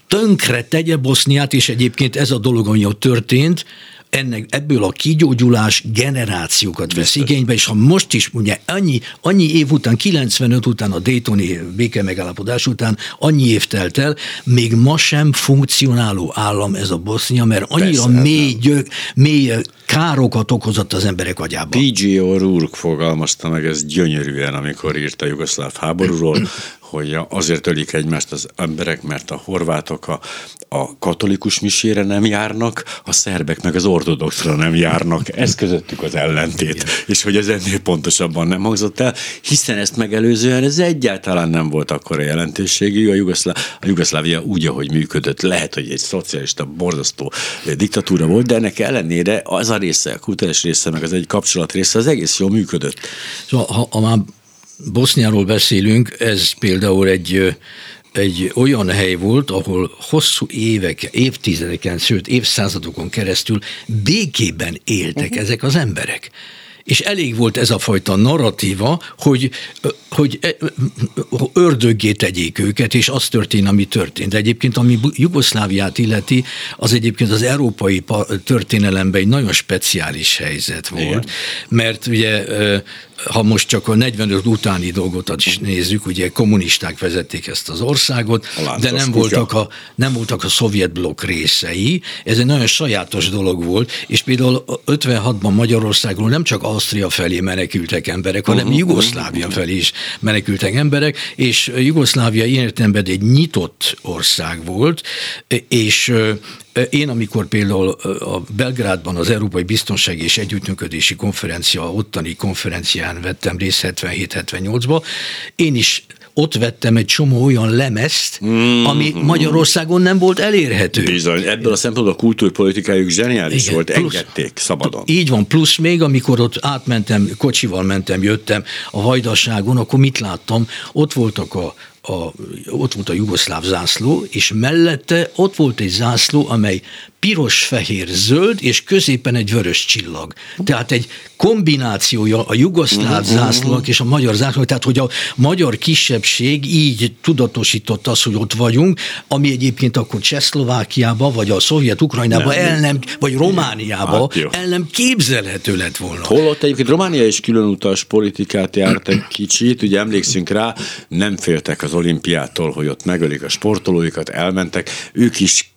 S2: tönkre tegye Boszniát, és egyébként ez a dolog, ami ott történt, ennek, ebből a kigyógyulás generációkat vesz Biztos. igénybe, és ha most is ugye annyi, annyi év után, 95 után, a Daytoni béke megállapodás után, annyi év telt el, még ma sem funkcionáló állam ez a Bosznia, mert annyira Persze, mély, gyök, mély károkat okozott az emberek agyában.
S1: P.G. O'Rourke fogalmazta meg ezt gyönyörűen, amikor írta a jugoszláv háborúról, hogy azért ölik egymást az emberek, mert a horvátok a, a katolikus misére nem járnak, a szerbek meg az ortodoxra nem járnak. Ez közöttük az ellentét. Igen. És hogy ez ennél pontosabban nem hangzott el, hiszen ezt megelőzően ez egyáltalán nem volt akkora jelentőségű. A, Jugoszlá, a Jugoszlávia úgy, ahogy működött, lehet, hogy egy szocialista, borzasztó diktatúra volt, de ennek ellenére az a része, a kultúrás része, meg az egy kapcsolat része, az egész jól működött.
S2: Szóval, ha, ha már Boszniáról beszélünk, ez például egy egy olyan hely volt, ahol hosszú évek, évtizedeken, sőt évszázadokon keresztül békében éltek uh-huh. ezek az emberek és elég volt ez a fajta narratíva, hogy, hogy e, ördöggé tegyék őket, és az történt, ami történt. De egyébként, ami Jugoszláviát illeti, az egyébként az európai történelemben egy nagyon speciális helyzet volt, Igen. mert ugye ha most csak a 45 utáni dolgot is nézzük, ugye kommunisták vezették ezt az országot, de nem voltak, a, nem voltak a szovjet blokk részei. Ez egy nagyon sajátos dolog volt, és például 56-ban Magyarországról nem csak Ausztria felé menekültek emberek, hanem uh-huh. Jugoszlávia felé is menekültek emberek, és Jugoszlávia ilyen értelemben egy nyitott ország volt, és én, amikor például a Belgrádban az Európai Biztonsági és Együttműködési Konferencia, ottani konferencián vettem részt 77-78-ba, én is ott vettem egy csomó olyan lemezt, mm, ami Magyarországon nem volt elérhető.
S1: Bizony, ebből a szempontból a kultúrpolitikájuk zseniális Igen, volt, plusz, engedték szabadon.
S2: Így van, plusz még, amikor ott átmentem, kocsival mentem, jöttem a Vajdaságon, akkor mit láttam? Ott voltak a a, ott volt a jugoszláv zászló, és mellette ott volt egy zászló, amely piros, fehér, zöld, és középen egy vörös csillag. Tehát egy kombinációja a jugoszláv mhm, zászlók és a magyar zászlók, tehát hogy a magyar kisebbség így tudatosított azt, hogy ott vagyunk, ami egyébként akkor Csehszlovákiába, vagy a szovjet Ukrajnába, nem, el nem, vagy Romániába hát el nem képzelhető lett volna.
S1: Holott egyébként Románia is különutas politikát járt egy kicsit, ugye emlékszünk rá, nem féltek az olimpiától, hogy ott megölik a sportolóikat, elmentek, ők is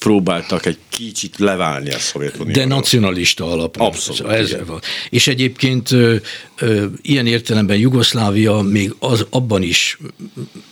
S1: próbáltak egy kicsit leválni a Szovjetunióról.
S2: De nacionalista alapon.
S1: Abszolút. Ez van.
S2: És egyébként ö, ö, ilyen értelemben Jugoszlávia még az, abban is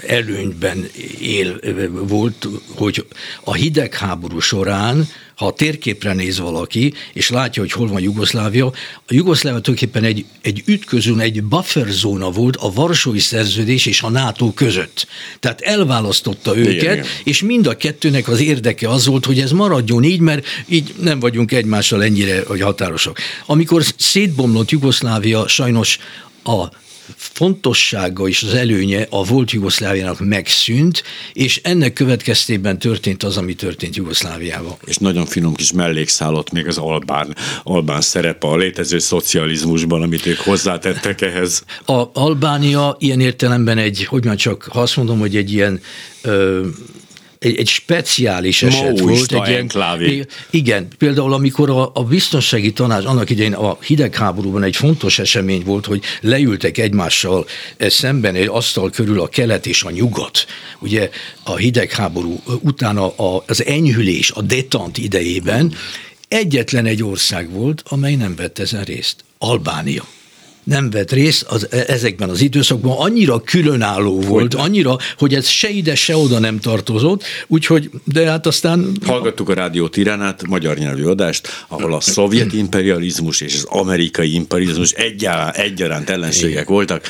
S2: előnyben él volt, hogy a hidegháború során ha a térképre néz valaki, és látja, hogy hol van Jugoszlávia, a Jugoszlávia tulajdonképpen egy, egy ütközőn, egy bufferzóna volt a Varsói Szerződés és a NATO között. Tehát elválasztotta őket, igen, és mind a kettőnek az érdeke az volt, hogy ez maradjon így, mert így nem vagyunk egymással ennyire hogy határosak. Amikor szétbomlott Jugoszlávia, sajnos a fontossága és az előnye a volt Jugoszláviának megszűnt, és ennek következtében történt az, ami történt Jugoszláviában.
S1: És nagyon finom kis mellékszállott még az albán, albán szerepe a létező szocializmusban, amit ők hozzátettek ehhez.
S2: A Albánia ilyen értelemben egy, hogy már csak, ha azt mondom, hogy egy ilyen ö, egy, egy speciális eset volt. Egy ilyen, igen, például amikor a, a biztonsági tanács annak idején a hidegháborúban egy fontos esemény volt, hogy leültek egymással szemben egy asztal körül a kelet és a nyugat. Ugye a hidegháború utána az enyhülés, a detant idejében egyetlen egy ország volt, amely nem vett ezen részt. Albánia nem vett részt az, e, ezekben az időszakban, annyira különálló volt, annyira, hogy ez se ide, se oda nem tartozott, úgyhogy, de hát aztán...
S1: Hallgattuk a Rádió Tiránát, magyar nyelvű adást, ahol a szovjet imperializmus és az amerikai imperializmus egyaránt, egyaránt ellenségek Igen. voltak,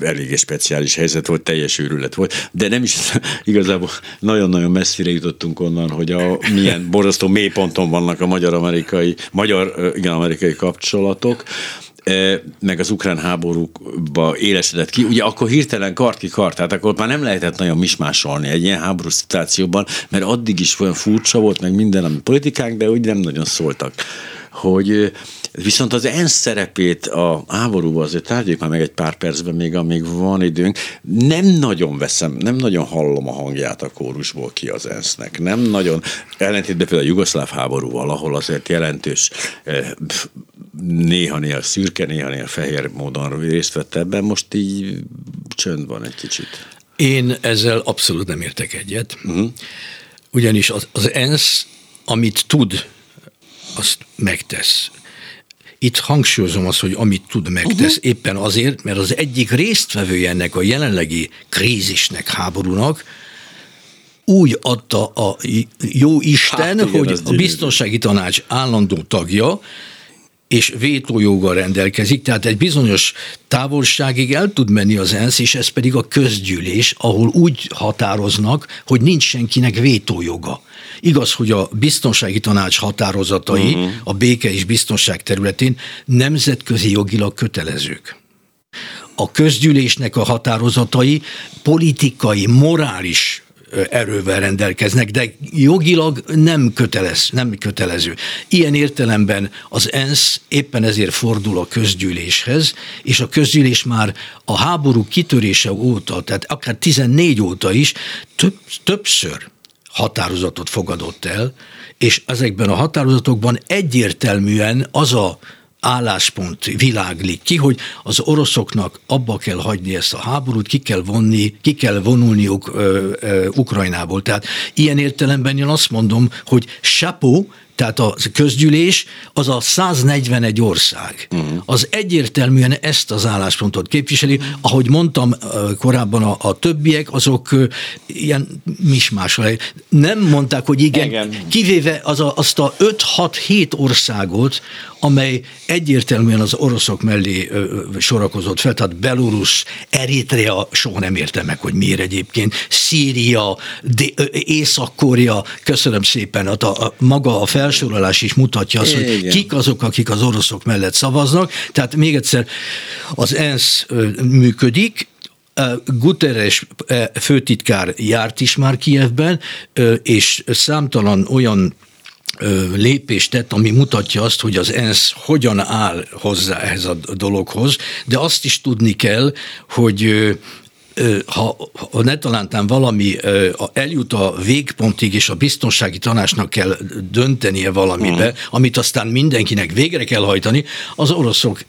S1: eléggé speciális helyzet volt, teljes őrület volt, de nem is *laughs* igazából nagyon-nagyon messzire jutottunk onnan, hogy a milyen borzasztó mélyponton vannak a magyar-amerikai, magyar, igen, amerikai kapcsolatok, meg az ukrán háborúba élesedett ki, ugye akkor hirtelen kart ki kart, tehát akkor már nem lehetett nagyon mismásolni egy ilyen háborús szituációban, mert addig is olyan furcsa volt, meg minden, ami politikánk, de úgy nem nagyon szóltak hogy viszont az ENSZ szerepét a háborúban azért tárgyaljuk már meg egy pár percben még, amíg van időnk. Nem nagyon veszem, nem nagyon hallom a hangját a kórusból ki az ENSZ-nek. Nem nagyon, ellentétben például a jugoszláv háborúval, ahol azért jelentős néha-néha szürke, néha-néha fehér módon részt vett ebben, most így csönd van egy kicsit.
S2: Én ezzel abszolút nem értek egyet, uh-huh. ugyanis az, az ENSZ, amit tud, azt megtesz. Itt hangsúlyozom azt, hogy amit tud, megtesz, uh-huh. éppen azért, mert az egyik résztvevője ennek a jelenlegi krízisnek, háborúnak, úgy adta a jó Isten, hát, igen, hogy a biztonsági tanács állandó tagja, és vétójoggal rendelkezik, tehát egy bizonyos távolságig el tud menni az ENSZ, és ez pedig a közgyűlés, ahol úgy határoznak, hogy nincs senkinek vétójoga. Igaz, hogy a biztonsági tanács határozatai uh-huh. a béke és biztonság területén nemzetközi jogilag kötelezők. A közgyűlésnek a határozatai politikai, morális erővel rendelkeznek, de jogilag nem, kötelez, nem kötelező. Ilyen értelemben az ENSZ éppen ezért fordul a közgyűléshez, és a közgyűlés már a háború kitörése óta, tehát akár 14 óta is több, többször határozatot fogadott el, és ezekben a határozatokban egyértelműen az a álláspont világlik ki, hogy az oroszoknak abba kell hagyni ezt a háborút, ki kell vonni, ki kell vonulniuk Ukrajnából. Tehát ilyen értelemben én azt mondom, hogy sapó, tehát a közgyűlés az a 141 ország. Uh-huh. Az egyértelműen ezt az álláspontot képviseli. Ahogy mondtam korábban, a, a többiek azok ilyen mismásra. Nem mondták, hogy igen, igen. kivéve az a, azt a 5-6-7 országot, amely egyértelműen az oroszok mellé sorakozott fel, tehát Belarus, Eritrea, soha nem értem meg, hogy miért egyébként, Szíria, Észak-Korea, köszönöm szépen, hát a, a, maga a felsorolás is mutatja azt, Igen. hogy kik azok, akik az oroszok mellett szavaznak, tehát még egyszer az ENSZ működik, Guterres főtitkár járt is már Kievben, és számtalan olyan lépést tett, ami mutatja azt, hogy az ENSZ hogyan áll hozzá ehhez a dologhoz, de azt is tudni kell, hogy ha, ha netalántán valami eljut a végpontig, és a biztonsági tanácsnak kell döntenie valamibe, uh-huh. amit aztán mindenkinek végre kell hajtani, az oroszok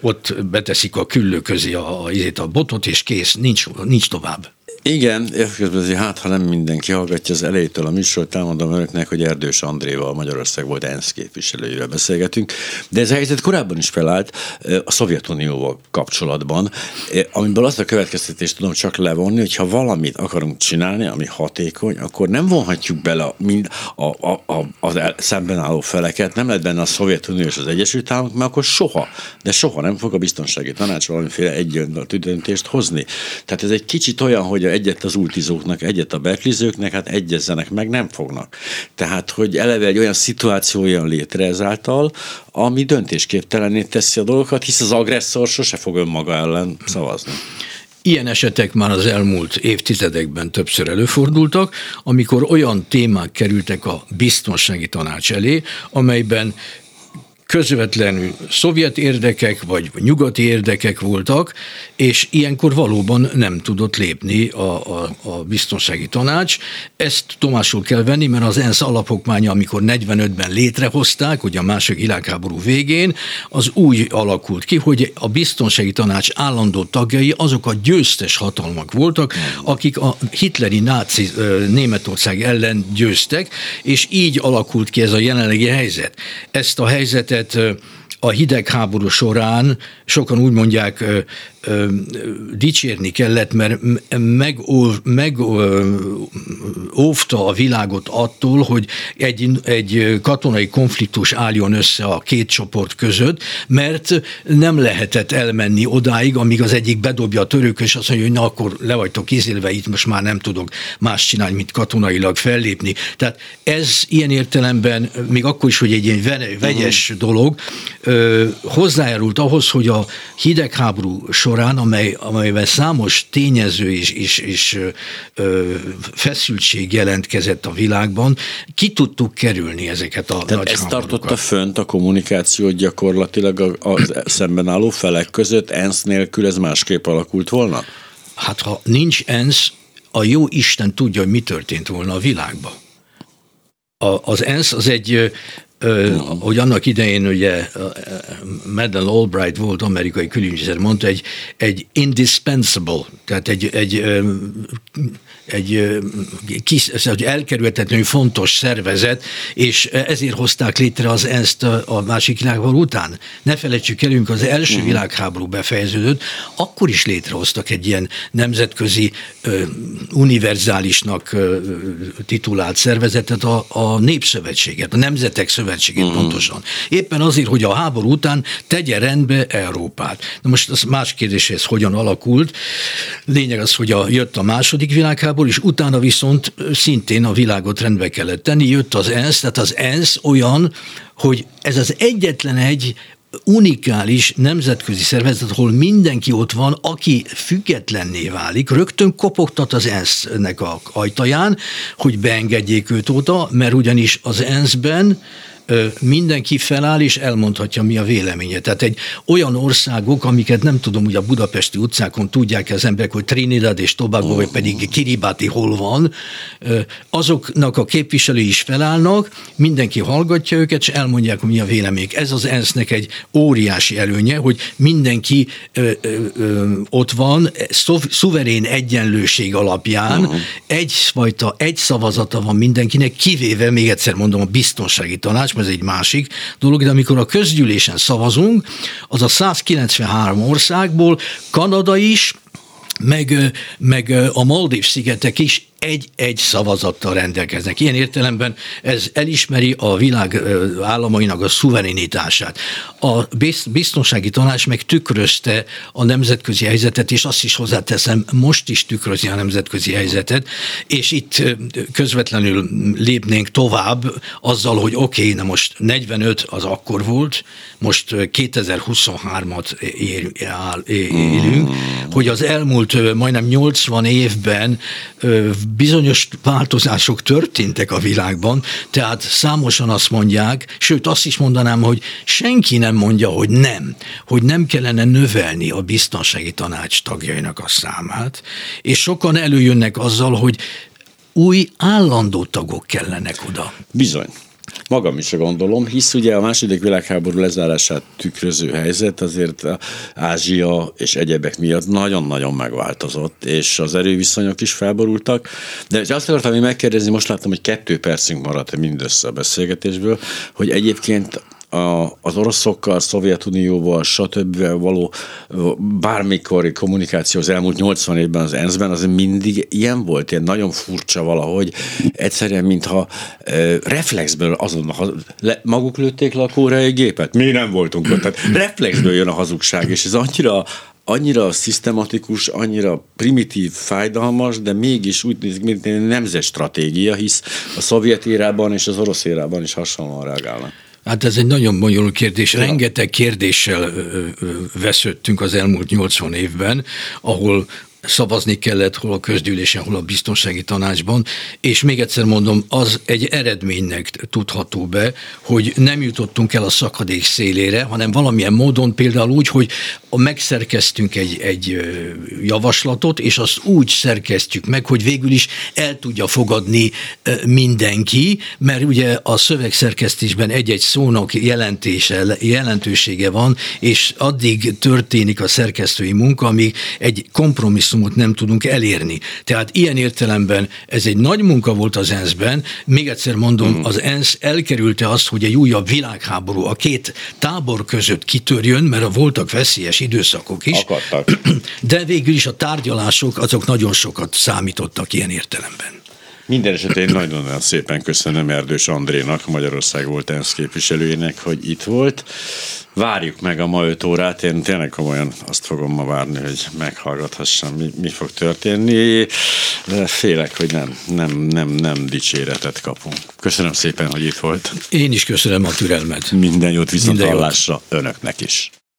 S2: ott beteszik a küllő közé a, a, a botot, és kész, nincs, nincs tovább.
S1: Igen, azért hát, ha nem mindenki hallgatja az elejétől a műsort, elmondom önöknek, hogy Erdős Andréval Magyarország volt ENSZ képviselőjével beszélgetünk, de ez a helyzet korábban is felállt a Szovjetunióval kapcsolatban, amiből azt a következtetést tudom csak levonni, hogy ha valamit akarunk csinálni, ami hatékony, akkor nem vonhatjuk bele mind a, a, a, az szemben álló feleket, nem lehet benne a Szovjetunió és az Egyesült Államok, mert akkor soha, de soha nem fog a biztonsági tanács valamiféle egyöntetű döntést hozni. Tehát ez egy kicsit olyan, hogy a egyet az ultizóknak, egyet a betlizőknek, hát egyezzenek meg, nem fognak. Tehát, hogy eleve egy olyan szituáció jön létre ezáltal, ami döntésképtelenné teszi a dolgokat, hisz az agresszor sose fog önmaga ellen szavazni.
S2: Ilyen esetek már az elmúlt évtizedekben többször előfordultak, amikor olyan témák kerültek a biztonsági tanács elé, amelyben közvetlenül szovjet érdekek, vagy nyugati érdekek voltak, és ilyenkor valóban nem tudott lépni a, a, a biztonsági tanács. Ezt tomásul kell venni, mert az ENSZ alapokmánya, amikor 45-ben létrehozták, ugye a második világháború végén, az úgy alakult ki, hogy a biztonsági tanács állandó tagjai azok a győztes hatalmak voltak, akik a hitleri náci Németország ellen győztek, és így alakult ki ez a jelenlegi helyzet. Ezt a helyzetet a hidegháború során sokan úgy mondják, ö, dicsérni kellett, mert megóvta meg, a világot attól, hogy egy, egy katonai konfliktus álljon össze a két csoport között, mert nem lehetett elmenni odáig, amíg az egyik bedobja a török, és azt mondja, hogy na akkor le vagytok izélve, itt most már nem tudok más csinálni, mint katonailag fellépni. Tehát ez ilyen értelemben, még akkor is, hogy egy ilyen vegyes dolog, hozzájárult ahhoz, hogy a hidegháború során során, amely, amelyben számos tényező és, és, és ö, feszültség jelentkezett a világban, ki tudtuk kerülni ezeket a
S1: Tehát
S2: nagy
S1: ez tartotta fönt a kommunikációt gyakorlatilag a, a szemben álló felek között, ENSZ nélkül ez másképp alakult volna?
S2: Hát ha nincs ENSZ, a jó Isten tudja, hogy mi történt volna a világban. A, az ENSZ az egy Ö, hogy annak idején ugye Madeleine Albright volt amerikai külügyminiszter, mondta, egy, egy indispensable, tehát egy, egy, egy kis, egy elkerülhetetlenül fontos szervezet, és ezért hozták létre az ENSZ-t a másik világháború után. Ne felejtsük elünk, az első uh-huh. világháború befejeződött, akkor is létrehoztak egy ilyen nemzetközi univerzálisnak titulált szervezetet, a, a Népszövetséget, a Nemzetek Szövetséget, szövetségét uh-huh. pontosan. Éppen azért, hogy a háború után tegye rendbe Európát. Na most az más kérdés, ez hogyan alakult. Lényeg az, hogy a, jött a második világháború, és utána viszont szintén a világot rendbe kellett tenni. Jött az ENSZ, tehát az ENSZ olyan, hogy ez az egyetlen egy unikális nemzetközi szervezet, ahol mindenki ott van, aki függetlenné válik, rögtön kopogtat az ENSZ-nek a ajtaján, hogy beengedjék őt oda, mert ugyanis az ENSZ-ben mindenki feláll és elmondhatja, mi a véleménye. Tehát egy olyan országok, amiket nem tudom, hogy a budapesti utcákon tudják az emberek, hogy Trinidad és Tobago, vagy pedig Kiribati hol van, azoknak a képviselői is felállnak, mindenki hallgatja őket, és elmondják, hogy mi a vélemény. Ez az ENSZ-nek egy óriási előnye, hogy mindenki ö, ö, ö, ott van, szuverén egyenlőség alapján, uh-huh. egyfajta, egy szavazata van mindenkinek, kivéve, még egyszer mondom, a biztonsági tanács, ez egy másik dolog, de amikor a közgyűlésen szavazunk, az a 193 országból Kanada is, meg, meg a Maldív szigetek is egy-egy szavazattal rendelkeznek. Ilyen értelemben ez elismeri a világ államainak a szuverenitását. A biztonsági tanács meg tükrözte a nemzetközi helyzetet, és azt is hozzáteszem, most is tükrözi a nemzetközi helyzetet, és itt közvetlenül lépnénk tovább azzal, hogy oké, okay, na most 45 az akkor volt, most 2023-at élünk, hogy az elmúlt majdnem 80 évben bizonyos változások történtek a világban, tehát számosan azt mondják, sőt azt is mondanám, hogy senki nem mondja, hogy nem, hogy nem kellene növelni a biztonsági tanács tagjainak a számát, és sokan előjönnek azzal, hogy új állandó tagok kellenek oda.
S1: Bizony. Magam is gondolom, hisz ugye a második világháború lezárását tükröző helyzet azért Ázsia és egyebek miatt nagyon-nagyon megváltozott, és az erőviszonyok is felborultak. De azt akartam én megkérdezni, most láttam, hogy kettő percünk maradt mindössze a beszélgetésből, hogy egyébként a, az oroszokkal, Szovjetunióval, stb. való bármikori kommunikáció az elmúlt 80 évben az ENSZ-ben, az mindig ilyen volt, ilyen nagyon furcsa valahogy, egyszerűen, mintha e, reflexből azon, le, maguk lőtték le a koreai gépet, mi nem voltunk ott, tehát reflexből jön a hazugság, és ez annyira annyira szisztematikus, annyira primitív, fájdalmas, de mégis úgy néz mint egy nemzet stratégia, hisz a szovjet érában és az orosz érában is hasonlóan reagálnak.
S2: Hát ez egy nagyon bonyolult kérdés. Rengeteg kérdéssel vesződtünk az elmúlt 80 évben, ahol szavazni kellett, hol a közgyűlésen, hol a biztonsági tanácsban, és még egyszer mondom, az egy eredménynek tudható be, hogy nem jutottunk el a szakadék szélére, hanem valamilyen módon például úgy, hogy megszerkeztünk egy, egy javaslatot, és azt úgy szerkesztjük meg, hogy végül is el tudja fogadni mindenki, mert ugye a szövegszerkesztésben egy-egy szónak jelentése, jelentősége van, és addig történik a szerkesztői munka, amíg egy kompromisszumot nem tudunk elérni. Tehát ilyen értelemben ez egy nagy munka volt az ENSZ-ben. Még egyszer mondom, mm. az ENSZ elkerülte azt, hogy egy újabb világháború a két tábor között kitörjön, mert voltak veszélyes időszakok is.
S1: Akadtak.
S2: De végül is a tárgyalások azok nagyon sokat számítottak ilyen értelemben.
S1: Minden esetben én nagyon szépen köszönöm Erdős Andrénak, Magyarország volt ENSZ képviselőjének, hogy itt volt. Várjuk meg a ma 5 órát, én tényleg komolyan azt fogom ma várni, hogy meghallgathassam, mi, mi fog történni. De félek, hogy nem, nem, nem, nem dicséretet kapunk. Köszönöm szépen, hogy itt volt.
S2: Én is köszönöm a türelmet.
S1: Minden jót viszont hallásra önöknek is.